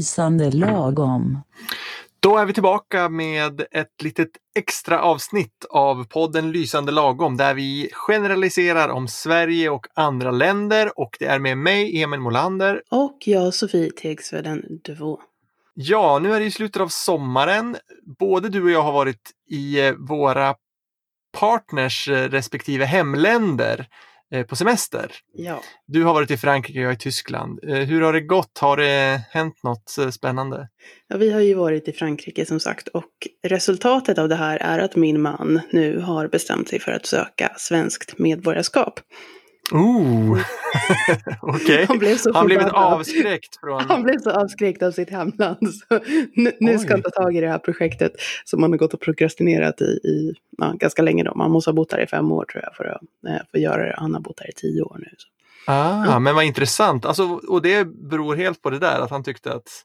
lysande lagom. Då är vi tillbaka med ett litet extra avsnitt av podden Lysande lagom där vi generaliserar om Sverige och andra länder och det är med mig, Emil Molander. Och jag, Sofie Tegsveden Duvå. Ja, nu är det i slutet av sommaren. Både du och jag har varit i eh, våra partners eh, respektive hemländer på semester. Ja. Du har varit i Frankrike och jag i Tyskland. Hur har det gått? Har det hänt något spännande? Ja, vi har ju varit i Frankrike som sagt och resultatet av det här är att min man nu har bestämt sig för att söka svenskt medborgarskap. Oh. Okay. Han blev så Han blev avskräckt från... Han blev så avskräckt av sitt hemland. Så nu, nu ska han ta tag i det här projektet som han har gått och prokrastinerat i, i ja, ganska länge. Då. Man måste ha bott här i fem år tror jag för att, eh, för att göra det. Han har bott här i tio år nu. Så. Ah, ja. men vad intressant. Alltså, och det beror helt på det där att han tyckte att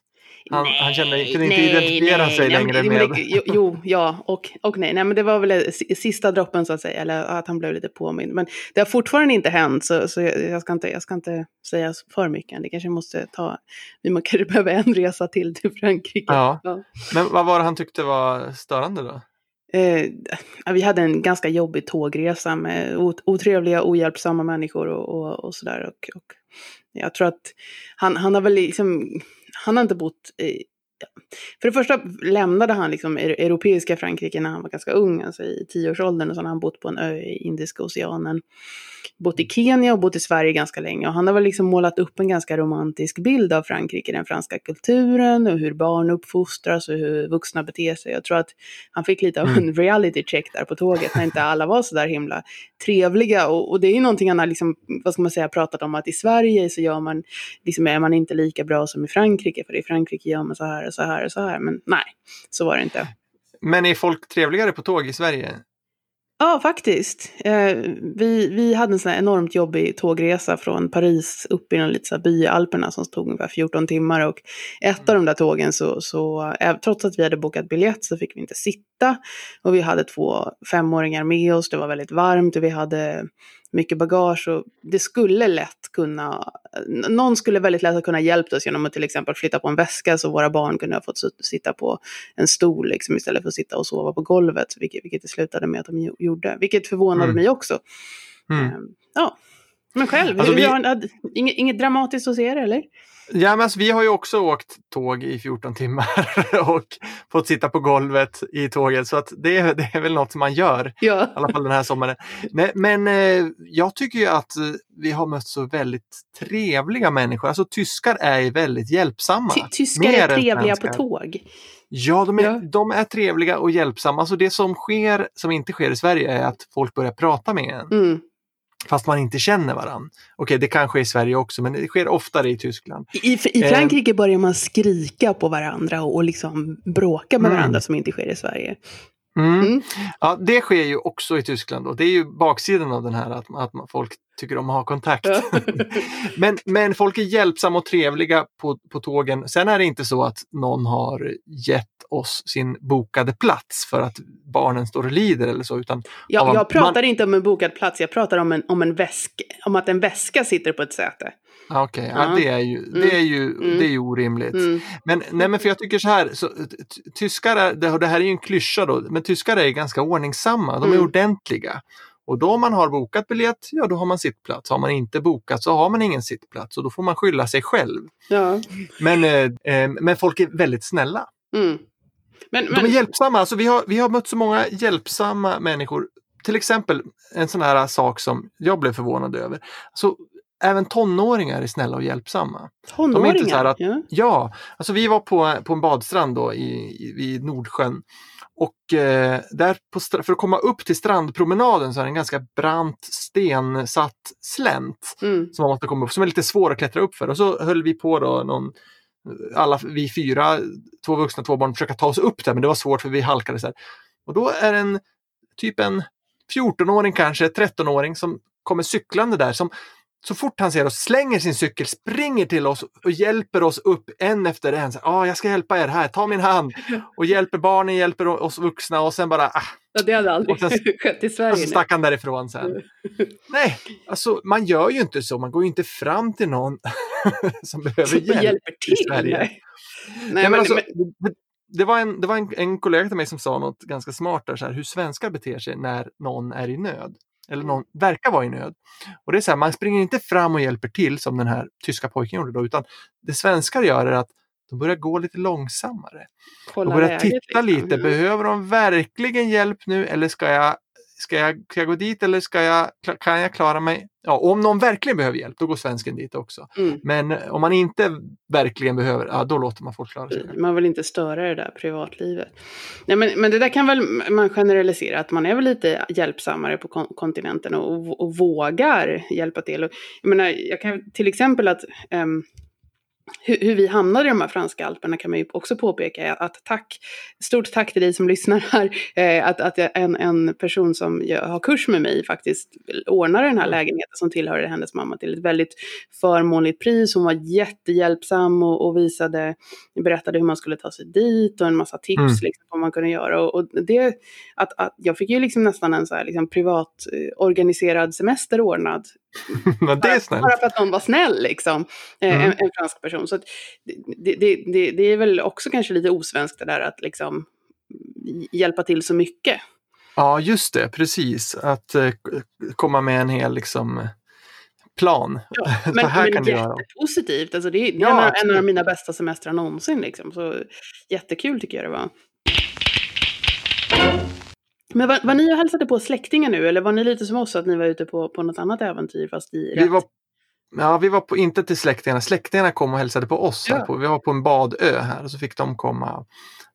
han, nej, han kände, kunde inte identifiera nej, sig nej, längre med... jo, jo, ja och, och nej. nej. Men det var väl sista droppen så att säga, eller att han blev lite påmind. Men det har fortfarande inte hänt, så, så jag, ska inte, jag ska inte säga för mycket. Det kanske måste ta, vi kanske behöver en resa till till Frankrike. Ja. ja. Men vad var det han tyckte var störande då? Eh, vi hade en ganska jobbig tågresa med otrevliga, ohjälpsamma människor och, och, och sådär. Och, och jag tror att han, han har väl liksom han har inte bott i... För det första lämnade han liksom europeiska Frankrike när han var ganska ung, alltså i tioårsåldern, och så har han bott på en ö i Indiska oceanen bott i Kenya och bott i Sverige ganska länge. Och han har väl liksom målat upp en ganska romantisk bild av Frankrike, den franska kulturen och hur barn uppfostras och hur vuxna beter sig. Jag tror att han fick lite av mm. en reality check där på tåget när inte alla var så där himla trevliga. Och, och det är ju någonting han har liksom, vad ska man säga, pratat om att i Sverige så gör man, liksom är man inte lika bra som i Frankrike, för i Frankrike gör man så här och så här och så här. Men nej, så var det inte. Men är folk trevligare på tåg i Sverige? Ja, faktiskt. Eh, vi, vi hade en sån här enormt jobbig tågresa från Paris upp i liten by i Alperna som tog ungefär 14 timmar. Och ett av de där tågen så, så eh, trots att vi hade bokat biljett så fick vi inte sitta. Och vi hade två femåringar med oss, det var väldigt varmt och vi hade mycket bagage och det skulle lätt kunna, någon skulle väldigt lätt kunna hjälpt oss genom att till exempel flytta på en väska så våra barn kunde ha fått sitta på en stol liksom, istället för att sitta och sova på golvet, vilket, vilket det slutade med att de gjorde, vilket förvånade mm. mig också. Mm. Um, ja, men själv, alltså, vi... inget, inget dramatiskt att se det eller? Ja, men alltså, vi har ju också åkt tåg i 14 timmar och fått sitta på golvet i tåget så att det, det är väl något som man gör. Ja. I alla fall den här sommaren. Men, men eh, jag tycker ju att eh, vi har mött så väldigt trevliga människor. Alltså tyskar är väldigt hjälpsamma. Ty tyskar är trevliga på tåg. Ja de, är, ja. de är trevliga och hjälpsamma. Alltså det som sker, som inte sker i Sverige, är att folk börjar prata med en. Mm fast man inte känner varandra. Okej, det kan ske i Sverige också, men det sker oftare i Tyskland. I, i eh, Frankrike eh, börjar man skrika på varandra och, och liksom bråka med mm. varandra som inte sker i Sverige. Mm. Mm. Ja, det sker ju också i Tyskland. Och det är ju baksidan av den här att, att folk tycker om att ha kontakt. men, men folk är hjälpsamma och trevliga på, på tågen. Sen är det inte så att någon har gett oss sin bokade plats för att barnen står och lider eller så. Utan ja, jag pratar man... inte om en bokad plats, jag pratar om, en, om, en väsk, om att en väska sitter på ett säte. Okej, okay. ja, det är ju, det är ju, mm. det är ju orimligt. Mm. Men, nej, men för jag tycker så här, så, tyskar är, det här är ju en klyscha då, men tyskar är ganska ordningsamma, de är mm. ordentliga. Och då om man har bokat biljett, ja då har man sittplats. Har man inte bokat så har man ingen sittplats och då får man skylla sig själv. Ja. Men, eh, eh men folk är väldigt snälla. Mm. Men, men... De är hjälpsamma. Alltså, vi, har, vi har mött så många hjälpsamma människor. Till exempel en sån här sak som jag blev förvånad över. Alltså, även tonåringar är snälla och hjälpsamma. Tonåringar? De är inte så att, ja. ja, alltså vi var på, på en badstrand då i, i, vid Nordsjön. Och eh, där på, för att komma upp till strandpromenaden så är det en ganska brant stensatt slänt mm. som man måste komma upp, som är lite svår att klättra upp för. Och så höll vi på då någon, alla vi fyra, två vuxna, två barn, försöka ta oss upp där men det var svårt för vi halkade så här. Och då är det en typ en 14-åring kanske, 13-åring som kommer cyklande där som så fort han ser oss slänger sin cykel, springer till oss och hjälper oss upp en efter en. Så, ah, jag ska hjälpa er här, ta min hand. Och hjälper barnen, hjälper oss vuxna och sen bara... Ah. Ja, det hade aldrig sen, skett i Sverige. Och så stack han därifrån sen. Nej, alltså man gör ju inte så. Man går ju inte fram till någon som behöver hjälp hjälper till, i Sverige. Nej, men, men, alltså, men... Det, det, var, en, det var en, en kollega till mig som sa något ganska smart där, så här, hur svenskar beter sig när någon är i nöd. Eller någon verkar vara i nöd. Och det är så här, man springer inte fram och hjälper till som den här tyska pojken gjorde då, utan det svenskar gör är att de börjar gå lite långsammare. Kolla de börjar titta liksom. lite, behöver de verkligen hjälp nu eller ska jag ska jag, ska jag gå dit eller ska jag, kan jag klara mig? Ja, om någon verkligen behöver hjälp, då går svensken dit också. Mm. Men om man inte verkligen behöver, ja, då låter man folk klara sig. Man vill inte störa det där privatlivet. Nej, men, men det där kan väl man generalisera, att man är väl lite hjälpsammare på kontinenten och, och vågar hjälpa till. Och, jag, menar, jag kan till exempel att um, hur, hur, vi hamnade i de här franska alperna kan man ju också påpeka. Att tack, stort tack till dig som lyssnar här. Eh, att, att en, en person som har kurs med mig faktiskt ordnar den här lägenheten som tillhörde hennes mamma till ett väldigt förmånligt pris. Hon var jättehjälpsam och, och visade, berättade hur man skulle ta sig dit och en massa tips mm. liksom, vad man kunde göra. Och, och det, att, att, jag fick ju liksom nästan en så här, liksom, privat eh, organiserad semester ordnad Men det är snällt. Bara för att någon var snäll liksom. Eh, mm. En, en, fransk person. Så det, det, det, det, är väl också kanske lite osvenskt det där att liksom hjälpa till så mycket. Ja, just det, precis. Att uh, komma med en hel liksom plan. Ja, men, här men kan jättepositivt. Alltså det, det ja, är en, av mina bästa semestrar någonsin. Liksom. Så jättekul tycker jag det var. Men var, var ni och hälsade på släktingar nu eller var ni lite som oss att ni var ute på, på något annat äventyr fast i vi var, Ja, vi var på, inte till släktingarna. Släktingarna kom och hälsade på oss. Ja. På, vi var på en badö här och så fick de komma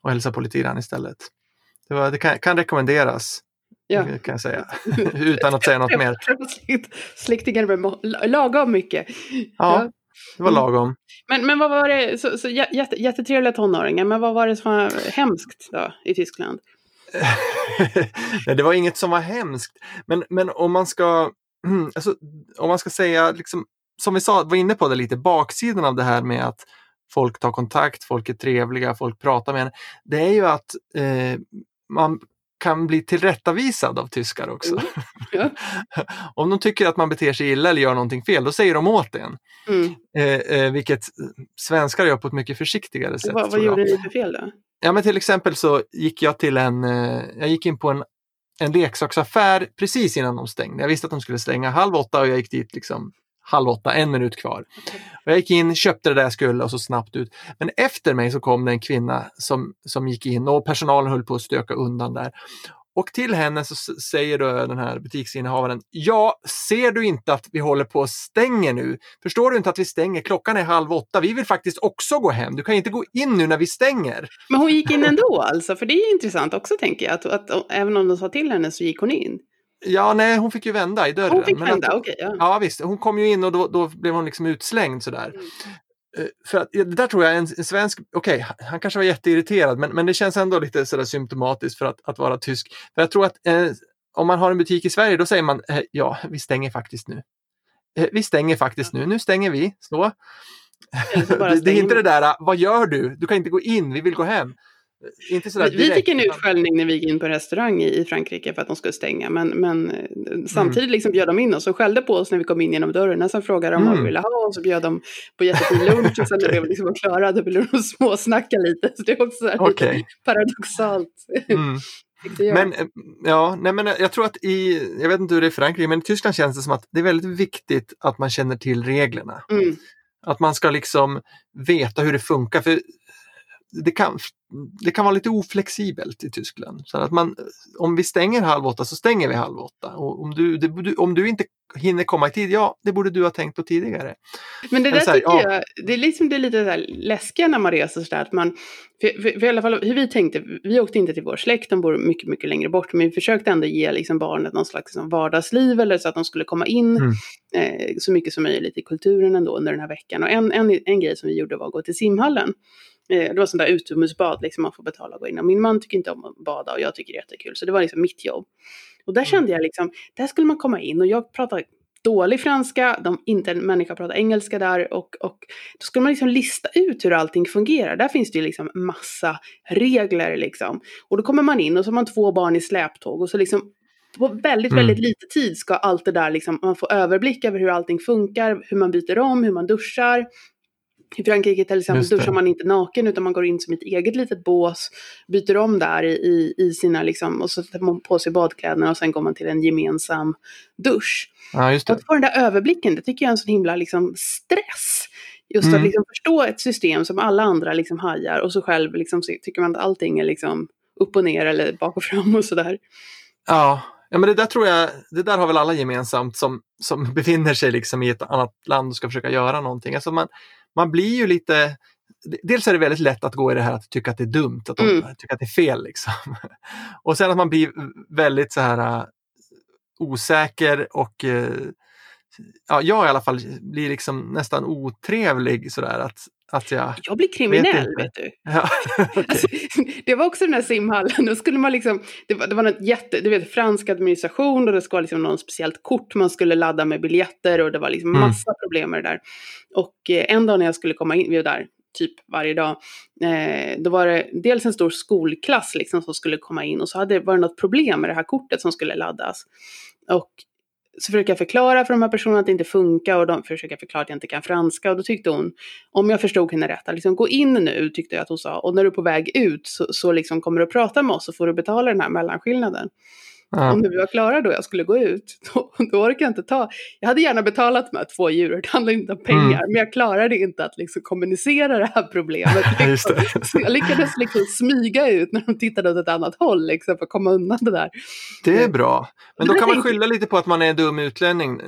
och hälsa på lite grann istället. Det, var, det kan, kan rekommenderas. Ja. kan jag säga. Utan att säga något mer. Släktingar med lagom mycket. Ja, ja, det var lagom. Men, men vad var det, så, så jätte, jättetrevliga tonåringar, men vad var det som var hemskt då i Tyskland? Nej, det var inget som var hemskt. Men, men om man ska, alltså, om man ska säga, liksom, som vi sa, var inne på det lite, baksidan av det här med att folk tar kontakt, folk är trevliga, folk pratar med en. Det är ju att eh, man kan bli tillrättavisad av tyskar också. Mm. Ja. Om de tycker att man beter sig illa eller gör någonting fel, då säger de åt en. Mm. Eh, eh, vilket svenskar gör på ett mycket försiktigare sätt. Vad, vad gjorde ni för fel då? Ja men till exempel så gick jag till en, eh, jag gick in på en, en leksaksaffär precis innan de stängde. Jag visste att de skulle stänga halv åtta och jag gick dit liksom halv åtta, en minut kvar. Och jag gick in, köpte det där jag skulle och så snabbt ut. Men efter mig så kom det en kvinna som, som gick in och personalen höll på att stöka undan där. Och till henne så säger då den här butiksinnehavaren, ja, ser du inte att vi håller på att stänga nu? Förstår du inte att vi stänger? Klockan är halv åtta. Vi vill faktiskt också gå hem. Du kan inte gå in nu när vi stänger. Men hon gick in ändå alltså, för det är intressant också tänker jag, att, att, att även om de sa till henne så gick hon in. Ja, nej, hon fick ju vända i dörren. Hon fick vända, okej. Okay, ja. ja, visst. Hon kom ju in och då, då blev hon liksom utslängd sådär. Mm. Eh, för att, det där tror jag en, en svensk, okej, okay, han kanske var jätteirriterad, men, men det känns ändå lite sådär symptomatiskt för att, att vara tysk. För jag tror att eh, om man har en butik i Sverige, då säger man eh, ja, vi stänger faktiskt nu. Eh, vi stänger faktiskt nu, nu stänger vi. Så. det, det är inte det där, vad gör du? Du kan inte gå in, vi vill gå hem. Inte sådär vi fick en utskällning när vi gick in på en restaurang i, Frankrike för att de skulle stänga. Men, men eh, samtidigt mm. liksom bjöd de in oss och skällde på oss när vi kom in genom dörren. Sen frågade de mm. vad vi mm. ville ha och så bjöd de på jättefin lunch. Och sen när vi liksom var klara då ville de småsnacka lite. Så det är också okay. lite paradoxalt. Mm. Men, eh, ja, nej, men jag tror att i, jag vet inte hur det är i Frankrike, men i Tyskland känns det som att det är väldigt viktigt att man känner till reglerna. Mm. Att man ska liksom veta hur det funkar. För det kan, det kan vara lite oflexibelt i Tyskland. Så att man, om vi stänger halv åtta så stänger vi halv åtta. Och om, du, det, om du inte hinner komma i tid, ja det borde du ha tänkt på tidigare. Men det där här, tycker ja. jag, det är, liksom, det är lite så läskiga när man reser sådär. Att man, för, för, för, i alla fall hur vi tänkte, vi åkte inte till vår släkt, de bor mycket, mycket längre bort. Men vi försökte ändå ge liksom barnet någon slags liksom, vardagsliv eller så att de skulle komma in mm. eh, så mycket som möjligt i kulturen ändå under den här veckan. Och en, en, en grej som vi gjorde var att gå till simhallen. Eh, det var sånt där utomhusbad, liksom, man får betala och gå in. Och min man tycker inte om att bada och jag tycker det är jättekul. Så det var liksom mitt jobb. Och där mm. kände jag liksom, där skulle man komma in och jag pratar dålig franska, de, inte en människa pratar engelska där och, och då skulle man liksom lista ut hur allting fungerar. Där finns det ju liksom massa regler liksom. Och då kommer man in och så har man två barn i släptåg och så liksom på väldigt, mm. väldigt lite tid ska allt det där liksom, man får överblick över hur allting funkar, hur man byter om, hur man duschar, I Frankrike till exempel duschar man inte naken utan man går in som ett eget litet bås, byter om där i, i, sina liksom, och så sätter man på sig badkläderna och sen går man till en gemensam dusch. Ja, just det. att få den där överblicken, det tycker jag är en sån himla liksom, stress. Just Mm. att liksom förstå ett system som alla andra liksom hajar och så själv liksom, så tycker man att allting är liksom upp och ner eller bak och fram och sådär. Ja, ja men det där tror jag, det där har väl alla gemensamt som, som befinner sig liksom i ett annat land och ska försöka göra någonting. Alltså man, man blir ju lite, dels är det väldigt lätt att gå i det här att tycka att det är dumt, att Mm. tycker att det är fel. Liksom. Och sen att man blir väldigt så här äh, osäker och äh, ja, jag i alla fall blir liksom nästan otrevlig sådär att, att jag... Jag blir kriminell, inte. vet, du. Ja, okej. Alltså, det var också den här simhallen, då skulle man liksom, det var, det var något jätte, du vet fransk administration och det ska vara liksom någon speciellt kort man skulle ladda med biljetter och det var liksom Mm. massa problem med det där. Och eh, en dag när jag skulle komma in, vi var där typ varje dag, eh, då var det dels en stor skolklass liksom som skulle komma in och så hade, var det något problem med det här kortet som skulle laddas. Och så försöker jag förklara för de här personerna att det inte funkar och de försöker förklara att jag inte kan franska och då tyckte hon, om jag förstod henne rätt, att liksom gå in nu tyckte jag att hon sa och när du är på väg ut så, så liksom kommer du att prata med oss så får du betala den här mellanskillnaden. Ja. När vi var klara då jag skulle gå ut, då, då orkade jag inte ta, jag hade gärna betalat de här två euron, det handlar inte om pengar, Mm. men jag klarade inte att liksom kommunicera det här problemet. Det. Så jag lyckades liksom smyga ut när de tittade åt ett annat håll liksom, för att komma undan det där. Det är bra. Men då kan man skylla lite på att man är en dum utlänning.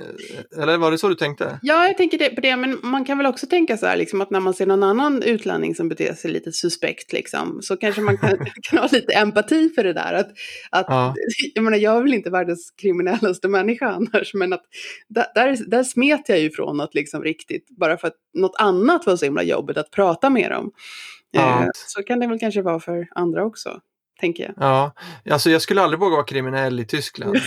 Eller var det så du tänkte? Ja, jag tänker det, på det, men man kan väl också tänka så här, liksom, att när man ser någon annan utlänning som beter sig lite suspekt, liksom, så kanske man kan, kan ha lite empati för det där. Att, att, Ja. Menar, jag är väl inte världens kriminellaste människa annars, men att där, där, smet jag ju ifrån att liksom riktigt, bara för att något annat var så himla jobbigt att prata med dem. Ja. Eh, så kan det väl kanske vara för andra också, tänker jag. Ja, alltså jag skulle aldrig våga vara kriminell i Tyskland.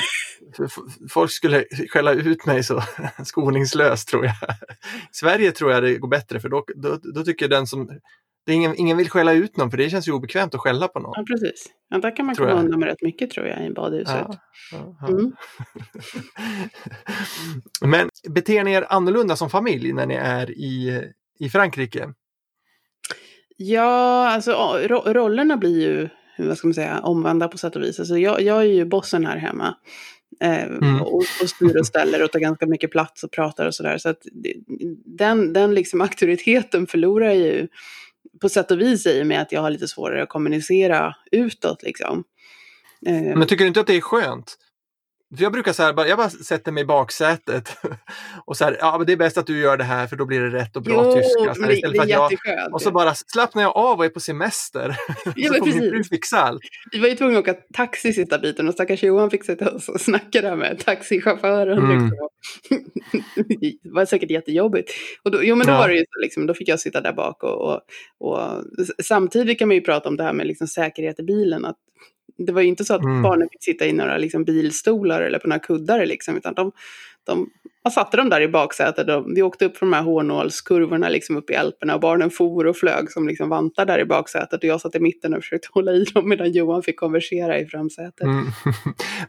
Folk skulle skälla ut mig så skoningslöst tror jag. I Sverige tror jag det går bättre för då, då, då tycker den som... Det är ingen, ingen vill skälla ut någon för det känns ju obekvämt att skälla på någon. Ja, precis. Ja, där kan man komma undan med rätt mycket tror jag i badhuset. Ja, ja. Mm. Men beter ni er annorlunda som familj när ni är i, i Frankrike? Ja, alltså ro rollerna blir ju, vad ska man säga, omvända på sätt och vis. Alltså jag, jag är ju bossen här hemma. Eh, Mm. och, och styr och ställer och tar ganska mycket plats och pratar och sådär. Så det- den, den liksom auktoriteten förlorar ju på sätt och vis i och med att jag har lite svårare att kommunicera utåt liksom. Eh, Men tycker du inte att det är skönt? För jag brukar så här, bara- jag bara sätter mig i baksätet och så här, ja men det är bäst att du gör det här för då blir det rätt och bra jo, tyska. Så här, det, istället det för att jag, och så bara slappnar jag av och är på semester. Ja, så får min fru fixa allt. Vi var ju tvungna att åka taxi sista biten och stackars Johan fick sitta och så snacka där med taxichauffören. Mm. Liksom. det var säkert jättejobbigt. Och då, jo men då Ja. var det ju så, liksom, då fick jag sitta där bak och, och, och samtidigt kan man ju prata om det här med liksom, säkerhet i bilen. Att det var ju inte så att Mm. barnen fick sitta i några liksom, bilstolar eller på några kuddar liksom, utan de, de man satte dem där i baksätet och vi åkte upp för de här hårnålskurvorna liksom upp i Alperna och barnen for och flög som liksom vantar där i baksätet och jag satt i mitten och försökte hålla i dem medan Johan fick konversera i framsätet. Mm.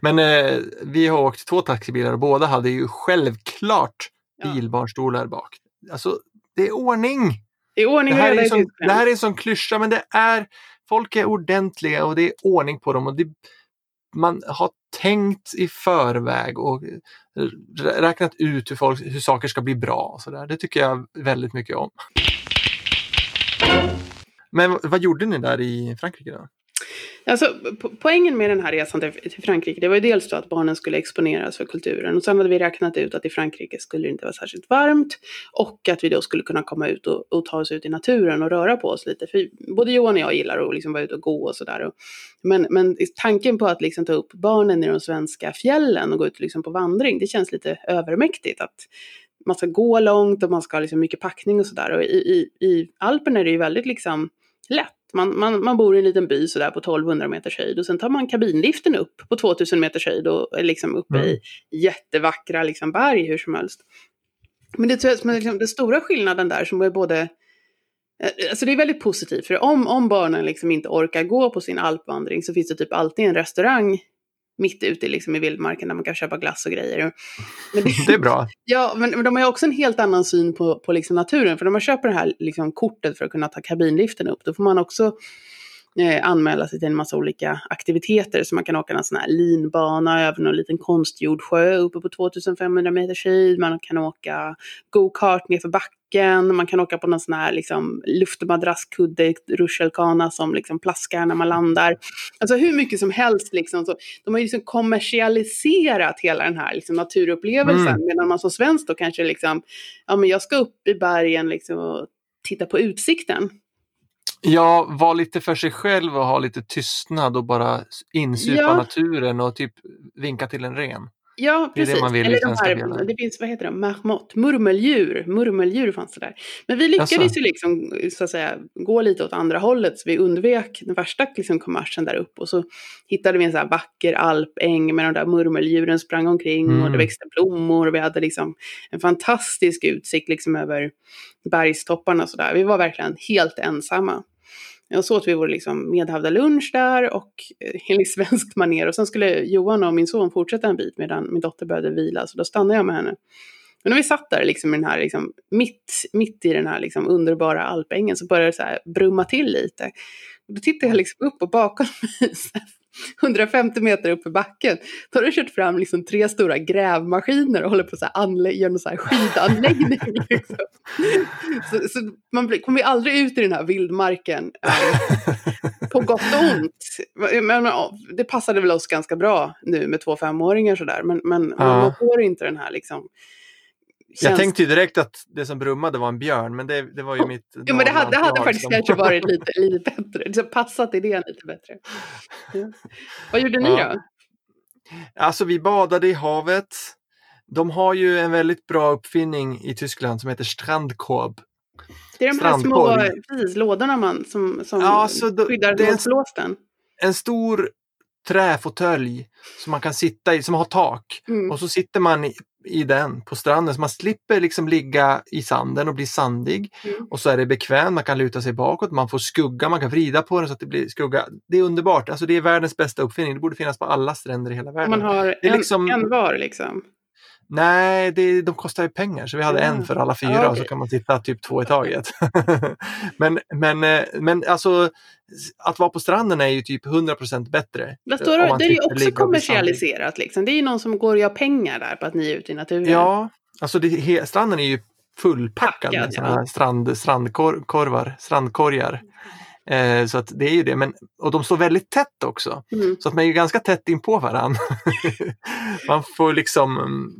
Men eh, vi har åkt två taxibilar och båda hade ju självklart Ja. bilbarnstolar bak. Alltså, det är ordning! I ordning Det här, är som, det här är en sån klyscha, men det är, folk är ordentliga och det är ordning på dem. Och det, man har tänkt i förväg och eh, räknat ut hur, folk, hur saker ska bli bra. Och så där. Det tycker jag väldigt mycket om. Men vad gjorde ni där i Frankrike då? Alltså, po- poängen med den här resan till, Frankrike, det var ju dels då att barnen skulle exponeras för kulturen. Och sen hade vi räknat ut att i Frankrike skulle det inte vara särskilt varmt. Och att vi då skulle kunna komma ut och, och ta oss ut i naturen och röra på oss lite. För både Johan och jag gillar att liksom vara ute och gå och sådär. Men, men tanken på att liksom ta upp barnen i de svenska fjällen och gå ut liksom på vandring, det känns lite övermäktigt. Att man ska gå långt och man ska ha liksom mycket packning och sådär. Och i, i, i Alperna är det ju väldigt liksom lätt. Man, man, man bor i en liten by sådär på 1200 meters höjd och sen tar man kabinliften upp på 2000 meters höjd och är liksom uppe i jättevackra liksom berg hur som helst. Men det tror jag är liksom den stora skillnaden där som är både eh, Alltså det är väldigt positivt, för om, om barnen liksom inte orkar gå på sin alpvandring så finns det typ alltid en restaurang mitt ute liksom, i vildmarken där man kan köpa glass och grejer. Men det, det är bra. Ja, men, men de har ju också en helt annan syn på, på liksom naturen. För när man köper det här liksom, kortet för att kunna ta kabinliften upp, då får man också eh, anmäla sig till en massa olika aktiviteter. Så man kan åka en sån här linbana över någon liten konstgjord sjö uppe på 2500 meters höjd. Man kan åka go-kart nerför backen. Man kan åka på någon sån här liksom, luftmadrasskudde, rutschkana som liksom plaskar när man landar. Alltså hur mycket som helst. Liksom, så, de har ju liksom kommersialiserat hela den här liksom, naturupplevelsen. Mm. Medan man som svensk då kanske liksom, ja men jag ska upp i bergen liksom, och titta på utsikten. Ja, vara lite för sig själv och ha lite tystnad och bara insupa ja. naturen och typ vinka till en ren. Ja, precis. Det, det Eller de här, det finns, vad heter de, marmot, murmeldjur, murmeldjur fanns det där. Men vi lyckades alltså. ju liksom, så att säga, gå lite åt andra hållet, så vi undvek den värsta liksom, kommersen där uppe. Och så hittade vi en så här vacker alpäng med de där murmeldjuren sprang omkring mm. och det mm. växte blommor och vi hade liksom en fantastisk utsikt liksom över bergstopparna och sådär. Vi var verkligen helt ensamma. Och så åt vi vår liksom medhavda lunch där och eh, enligt svenskt maner. Och sen skulle Johan och min son fortsätta en bit medan min dotter började vila. Så då stannade jag med henne. Men när vi satt där liksom, i den här, liksom, mitt, mitt i den här liksom, underbara alpängen så började det så här, brumma till lite. Och då tittade jag liksom upp och bakom mig 150 meter upp i backen, då har du kört fram liksom tre stora grävmaskiner och håller på att göra någon så här skidanläggning. Liksom. Så, så, man blir, kommer aldrig ut i den här vildmarken, um, på gott och ont. Men, det passade väl oss ganska bra nu med två femåringar sådär, men, men ja. man får inte den här liksom. Jag tänkte ju direkt att det som brummade var en björn, men det, det var ju mitt... Jo, men det hade, det hade faktiskt som... kanske varit lite, lite bättre. Det hade passat idén lite bättre. Ja. Vad gjorde ni ja. då? Alltså, vi badade i havet. De har ju en väldigt bra uppfinning i Tyskland som heter Strandkorb. Det är de här små lådorna man, som, som ja, alltså, skyddar mot blåsten. En stor träfåtölj som man kan sitta i, som har tak. Mm. Och så sitter man i, den på stranden så man slipper liksom ligga i sanden och bli sandig. Mm. Och så är det bekvämt, man kan luta sig bakåt, man får skugga, man kan vrida på den så att det blir skugga. Det är underbart, alltså det är världens bästa uppfinning. Det borde finnas på alla stränder i hela världen. Man har en, liksom... en var liksom? Nej, det, de kostar ju pengar så vi hade mm. en för alla fyra okay. och så kan man sitta typ två i taget. men, men, eh, men alltså att vara på stranden är ju typ 100% bättre. Vad står det? Det är ju också kommersialiserat liksom. Det är ju någon som går och gör pengar där på att ni är ute i naturen. Ja, alltså det, stranden är ju fullpackad Packad, med sådana ja. strand, strandkorvar, strandkorgar. Eh, så att det är ju det, men, och de står väldigt tätt också. Mm. Så att man är ju ganska tätt in på varandra. man får liksom,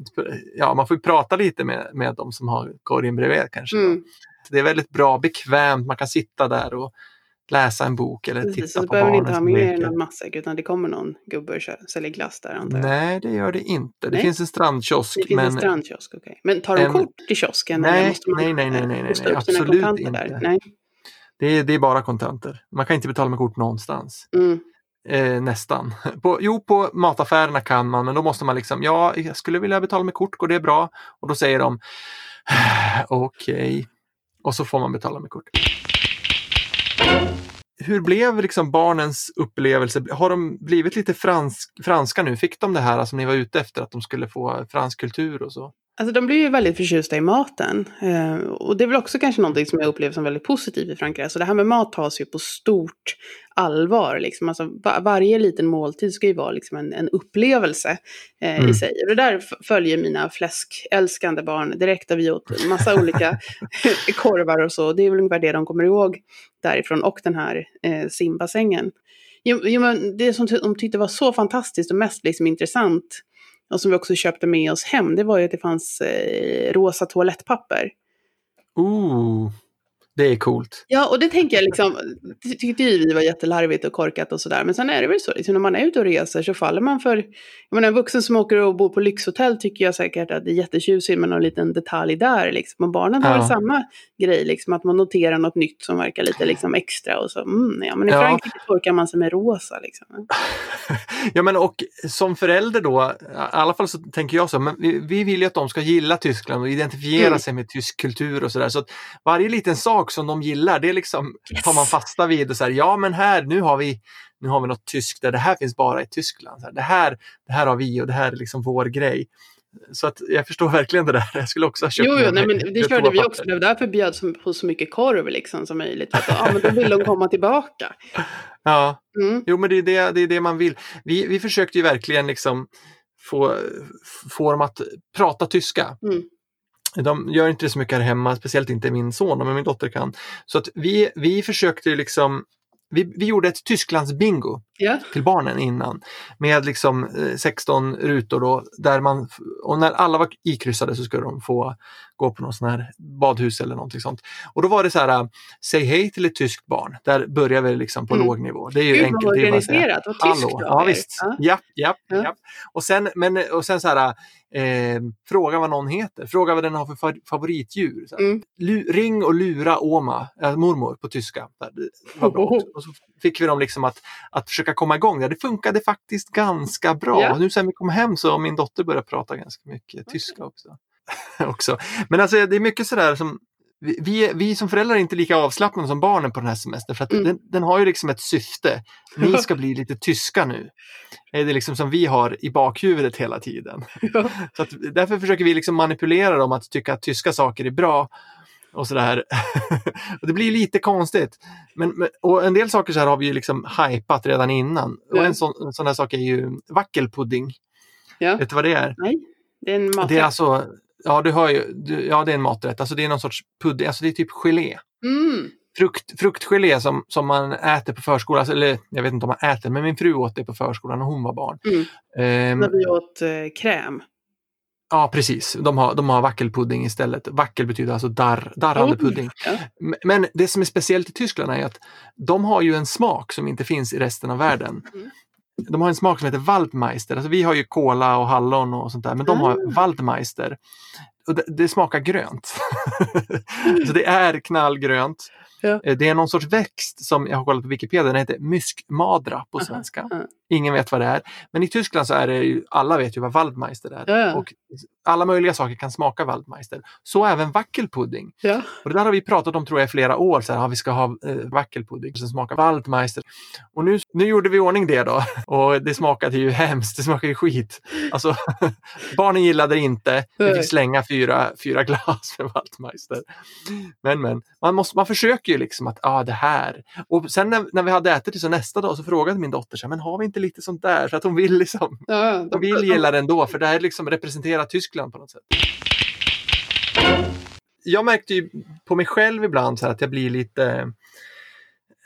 ja man får prata lite med, med de som har korgen bredvid kanske. Mm. Det är väldigt bra, bekvämt, man kan sitta där och läsa en bok eller Precis, titta på barnen. Så behöver inte ha med er någon matsäck utan det kommer någon gubbe och säljer glass där antar jag? Nej, det gör det inte. Det nej. finns en strandkiosk. Det finns men... en strandkiosk, okej. Okay. Men tar de en... kort i kiosken? Nej, nej, nej, nej, nej, nej, nej, absolut inte. Där? Nej. Det är, det är bara kontanter. Man kan inte betala med kort någonstans. Mm. Eh, nästan. På, jo, på mataffärerna kan man, men då måste man liksom, ja, jag skulle vilja betala med kort, går det bra? Och då säger de, okej. Okay. Och så får man betala med kort. Hur blev liksom barnens upplevelse? Har de blivit lite fransk, franska nu? Fick de det här som ni var ute efter, att de skulle få fransk kultur och så? Alltså de blir ju väldigt förtjusta i maten. Eh, och det är väl också kanske någonting som jag upplever som väldigt positivt i Frankrike. Så det här med mat tas ju på stort allvar. Liksom. Alltså, var, varje liten måltid ska ju vara liksom en, en upplevelse eh, mm. i sig. Och det där följer mina fläskälskande barn direkt. Där vi åt massa olika korvar och så. Det är väl ungefär det de kommer ihåg därifrån och den här eh, simbassängen. Jo, jo, men det som de tyckte var så fantastiskt och mest liksom intressant och som vi också köpte med oss hem, det var ju att det fanns eh, rosa toalettpapper. Ooh. Det är coolt. Ja, och det tänker jag liksom, tyckte vi var jättelarvigt och korkat och sådär. Men sen är det väl så, liksom, när man är ute och reser så faller man för, jag menar en vuxen som åker och bor på lyxhotell tycker jag säkert att det är jättetjusigt med någon liten detalj där liksom. Och barnen har ja. väl samma grej, liksom, att man noterar något nytt som verkar lite liksom, extra och så, mm, ja men i ja. Frankrike torkar man sig med rosa liksom. ja men och som förälder då, i alla fall så tänker jag så, men vi, vi vill ju att de ska gilla Tyskland och identifiera mm. sig med tysk kultur och sådär. Så att varje liten sak sak som de gillar, det liksom yes. tar man fasta vid och säger ja men här, nu har vi nu har vi något tyskt där det här finns bara i Tyskland. Det, här, det här har vi och det här är liksom vår grej. Så att jag förstår verkligen det där. Jag skulle också ha köpt Jo, jo nej, men det körde vi också. Det var därför bjöds på så mycket korv liksom, som möjligt. Att, ja, men då vill de komma tillbaka. Ja, Mm. jo men det är det, det, är det man vill. Vi, vi försökte ju verkligen liksom få, få dem att prata tyska. Mm. De gör inte det så mycket här hemma, speciellt inte min son, men min dotter kan. Så att vi, vi försökte liksom, vi, vi gjorde ett Tysklands bingo Ja. till barnen innan. Med liksom eh, 16 rutor då, där man, och när alla var ikryssade så skulle de få gå på någon sån här badhus eller någonting sånt. Och då var det så här, äh, säg hej till ett tyskt barn. Där börjar vi liksom på Mm. låg nivå. Det är ju Gud enkelt. det är bara säga. Vad tyskt ja visst. Ja. Ja, ja, Ja. ja. Och sen, men, och sen så här, eh, fråga vad någon heter, fråga vad den har för fa- favoritdjur. Mm. Ring och lura Oma, äh, mormor på tyska. Också. Och så fick vi dem liksom att, att försöka komma igång. där. Det funkade faktiskt ganska bra. Ja. Nu sen vi kom hem så har min dotter börjat prata ganska mycket tyska också. också. Men alltså det är mycket sådär som vi, vi, som föräldrar är inte lika avslappnade som barnen på den här semestern för att Mm. den, den har ju liksom ett syfte. Ni ska bli lite tyska nu. Det är det liksom som vi har i bakhuvudet hela tiden. Ja. Så att därför försöker vi liksom manipulera dem att tycka att tyska saker är bra. Och sådär. och det blir lite konstigt. Men, men, och en del saker så här har vi ju liksom hypat redan innan. Och Ja. en sån, en sån här sak är ju wackelpudding. Ja. Vet du vad det är? Nej, det är en maträtt. Det är alltså, ja du hör ju, du, ja det är en maträtt. Alltså det är någon sorts pudding, alltså det är typ gelé. Mm. Frukt, fruktgelé som, som man äter på förskolan, alltså, eller jag vet inte om man äter, men min fru åt det på förskolan när hon var barn. Mm. Ehm, När vi åt eh, kräm. Ja, precis. De har, de har wackelpudding istället. Wackel betyder alltså darr, darrande Oh, pudding. ja. Men det som är speciellt i Tyskland är att de har ju en smak som inte finns i resten av världen. Mm. De har en smak som heter Waldmeister. Alltså vi har ju kola och hallon och sånt där, men de har Ah. Waldmeister. Och det, det smakar grönt. Så det är knallgrönt. Ja. Eh, Det är någon sorts växt som jag har kollat på Wikipedia, den heter myskmadra på svenska. aha. Ingen vet vad det är. Men i Tyskland så är det ju, alla vet ju vad Waldmeister är. Ja, ja. Och alla möjliga saker kan smaka Waldmeister. Så även wackelpudding. Ja. Och det där har vi pratat om tror jag i flera år, så här, ja, vi ska ha eh, wackelpudding som smakar Waldmeister. Och nu, nu gjorde vi i ordning det då. Och det smakade ju hemskt, det smakade ju skit. Alltså, barnen gillade det inte. Vi fick slänga fyra, fyra glas med Waldmeister. Men men, man, måste, man försöker ju liksom att, ah, det här. Och sen när, när vi hade ätit det så nästa dag så frågade min dotter, så här, men har vi inte lite sånt där? För att hon vill liksom Ja, hon de, vill gilla det ändå för det här liksom representerar Tyskland på något sätt. Jag märkte ju på mig själv ibland så att jag blir lite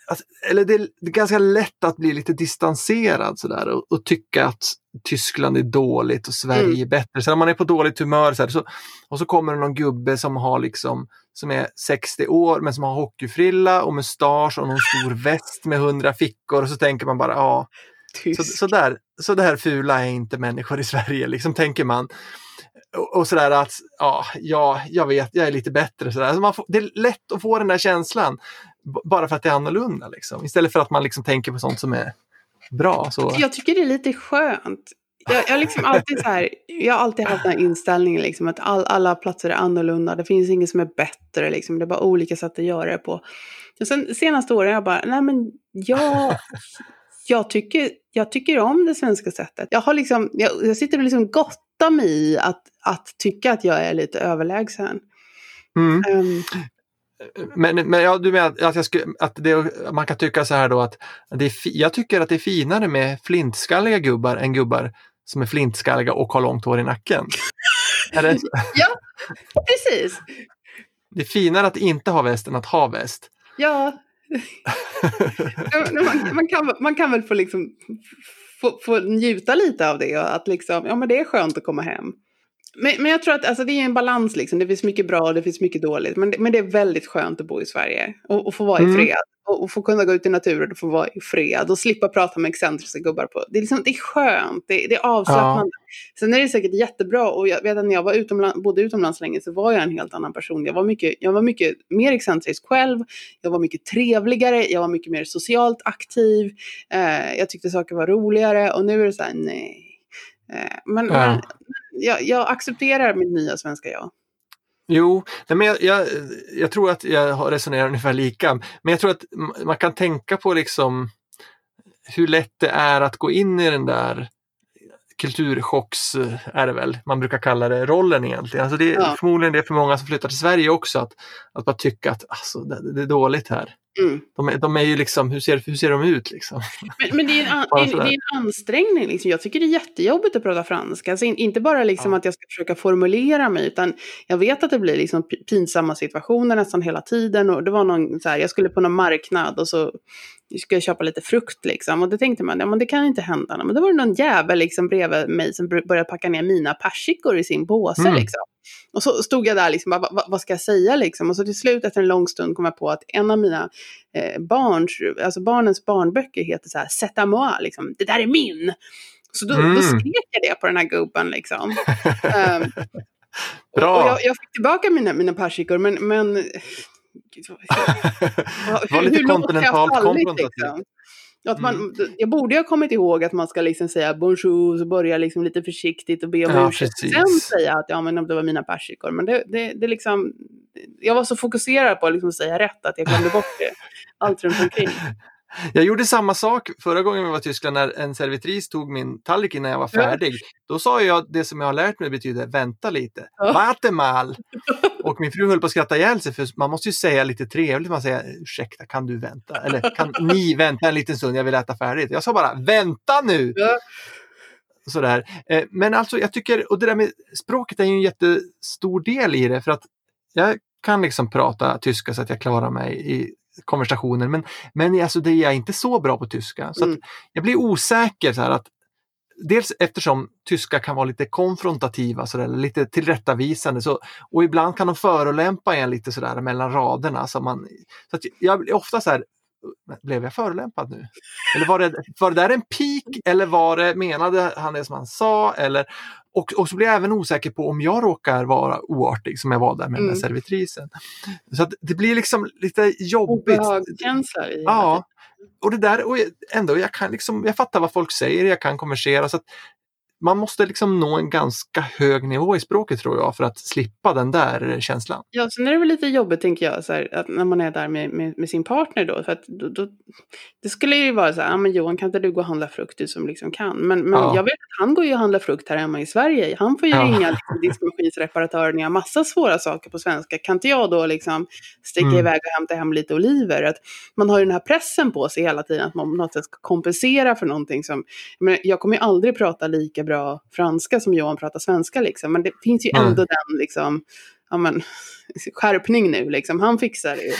alltså, eller det är, det är ganska lätt att bli lite distanserad sådär och, och tycka att Tyskland är dåligt och Sverige Mm. är bättre. Så när man är på dåligt humör så, här, så och så kommer det någon gubbe som har liksom som är 60 år men som har hockeyfrilla och mustasch och någon stor väst med 100 fickor och så tänker man bara ja, så, så, där, så där fula är inte människor i Sverige, liksom tänker man. Och, och sådär att, ja, ja, jag vet, jag är lite bättre. Sådär. Alltså man får, det är lätt att få den där känslan bara för att det är annorlunda. Liksom. Istället för att man liksom tänker på sånt som är bra. Så. Jag tycker det är lite skönt. Jag, jag, liksom alltid så här, jag har alltid haft den här inställningen liksom, att all, alla platser är annorlunda. Det finns inget som är bättre. Liksom. Det är bara olika sätt att göra det på. Och sen senaste åren har jag bara, nej men jag, jag, tycker, jag tycker om det svenska sättet. Jag, har liksom, jag, jag sitter och liksom gottar mig i att, att tycka att jag är lite överlägsen. Mm. Ehm, Men, men ja, du menar att, jag skulle, att det, man kan tycka så här då att det är jag tycker att det är finare med flintskalliga gubbar än gubbar som är flintskalliga och har långt hår i nacken. det, precis. det är finare att inte ha väst än att ha väst. Ja. Man, man, kan, man kan väl få, liksom, få, få njuta lite av det och att liksom, ja men det är skönt att komma hem. Men, men jag tror att alltså, det är en balans liksom. Det finns mycket bra och det finns mycket dåligt. Men, men det är väldigt skönt att bo i Sverige och, och få vara i Mm. fred. Och, och få kunna gå ut i naturen och få vara i fred och slippa prata med excentriska gubbar på. Det är, liksom, det är skönt, det, det är avslappnande. Sen är det säkert jättebra och jag vet att när jag var utomland, bodde utomlands länge så var jag en helt annan person. Jag var mycket, jag var mycket mer excentrisk själv, jag var mycket trevligare, jag var mycket mer socialt aktiv, eh, jag tyckte saker var roligare och nu är det så här, nej. Eh, men Ja. men jag, jag accepterar mitt nya svenska jag. Jo, nej, men jag, jag, jag tror att jag har resonerat ungefär lika. Men jag tror att man kan tänka på liksom hur lätt det är att gå in i den där kulturchocks, eh, är det väl, man brukar kalla det, rollen egentligen. Alltså det är Ja. förmodligen det för många som flyttar till Sverige också, att, att bara tycka att alltså, det, det är dåligt här. Mm. De, de är ju liksom, hur ser, hur ser de ut liksom? Men, men det, är en, an- Bara det, är, en ansträngning. Liksom. Jag tycker det är jättejobbigt att prata franska. Alltså, in, inte bara liksom Ja. att jag ska försöka formulera mig, utan jag vet att det blir liksom pi- pinsamma situationer nästan hela tiden. Och det var någon, så här, jag skulle på någon marknad och så skulle jag köpa lite frukt. Liksom. Och då tänkte man, ja, men det kan inte hända. Men då var det någon jävel liksom, bredvid mig som bör- började packa ner mina persikor i sin påse. Mm. Liksom. Och så stod jag där, liksom, bara, vad, vad ska jag säga? Liksom? Och så till slut efter en lång stund kom jag på att en av mina eh, barns, alltså barnens barnböcker heter så här, C'est à moi, liksom, det där är min. Så då, Mm. då skrek jag det på den här gubben liksom. Och, Bra! och jag, jag fick tillbaka mina, mina persikor, men, men Gud, vad- Var lite hur kontinentalt konfrontativt. liksom? Att man, Mm. Jag borde ha kommit ihåg att man ska liksom säga bonjour, så börja liksom lite försiktigt och be om Ja, ursäkt. Sen säga att ja, men det var mina persikor. Men det, det, det liksom, jag var så fokuserad på att liksom säga rätt att jag glömde bort det. Allt runt omkring. Jag gjorde samma sak förra gången vi var i Tyskland när en servitris tog min tallrik innan jag var färdig. Då sa jag det som jag har lärt mig betyder vänta lite. Warte mal! Och min fru höll på att skratta ihjäl sig för man måste ju säga lite trevligt. Man säger ursäkta kan du vänta? Eller kan ni vänta en liten stund? Jag vill äta färdigt. Jag sa bara vänta nu! Sådär. Eh, Men alltså jag tycker, och det där med språket är ju en jättestor del i det för att jag kan liksom prata tyska så att jag klarar mig i konversationer men, men alltså det är jag inte så bra på tyska. Så Mm. jag blir osäker så här att Dels eftersom tyska kan vara lite konfrontativa, så där, lite tillrättavisande så, och ibland kan de förolämpa en lite sådär mellan raderna. Så, man, så att jag blir ofta så här, blev jag förolämpad nu? Eller var det, var det där en pik eller var det, menade han det som han sa? Eller, och, och så blir jag även osäker på om jag råkar vara oartig som jag var där med den Mm. där servitrisen. Så det blir liksom lite jobbigt. Obehagskänsla i Ja, och det där, och jag- ändå, jag kan liksom, jag fattar vad folk säger, jag kan konversera. Så att man måste liksom nå en ganska hög nivå i språket tror jag för att slippa den där känslan. Ja, sen är det väl lite jobbigt tänker jag, så här, att när man är där med, med, med sin partner då. För att då, då, det skulle ju vara så här, ja men Johan kan inte du gå och handla frukt du som liksom kan. Men, men Ja. jag vet att han går ju och handlar frukt här hemma i Sverige. Han får ju Ja. ringa liksom, diskmaskinsreparatören, jag har massa svåra saker på svenska. Kan inte jag då liksom sticka Mm. iväg och hämta hem lite oliver? Att man har ju den här pressen på sig hela tiden att man på något sätt ska kompensera för någonting som, menar, jag kommer ju aldrig prata lika bra franska som Johan pratar svenska liksom. Men det finns ju ändå den liksom, ja men, skärpning nu liksom. Han fixar det ju.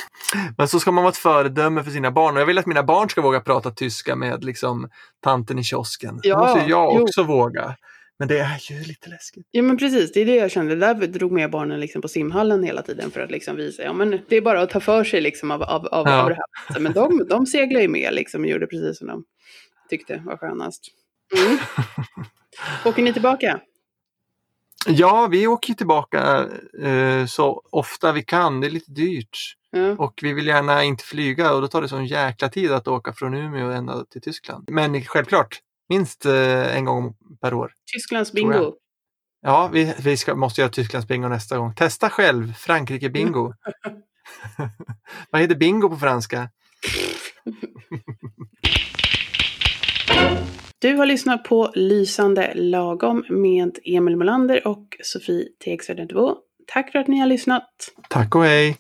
Men så ska man vara ett föredöme för sina barn och jag vill att mina barn ska våga prata tyska med liksom tanten i kiosken. Det Ja, måste ju jag jo. också våga. Men det är ju lite läskigt. Ja men precis, det är det jag kände. Därför drog med barnen liksom på simhallen hela tiden för att liksom visa, ja men det är bara att ta för sig liksom av, av, av, Ja. av det här. Men de, de seglar ju med liksom och gjorde precis som de tyckte var skönast. Mm. Åker ni tillbaka? Ja, vi åker tillbaka eh, så ofta vi kan. Det är lite dyrt. Ja. Och vi vill gärna inte flyga och då tar det sån jäkla tid att åka från Umeå ända till Tyskland. Men självklart, minst eh, en gång per år. Tysklands bingo. Ja, vi, vi ska, måste göra Tysklands bingo nästa gång. Testa själv, Frankrike bingo. Vad heter bingo på franska? Du har lyssnat på Lysande lagom med Emil Molander och Sofie Tegsvärden Tack för att ni har lyssnat. Tack och hej!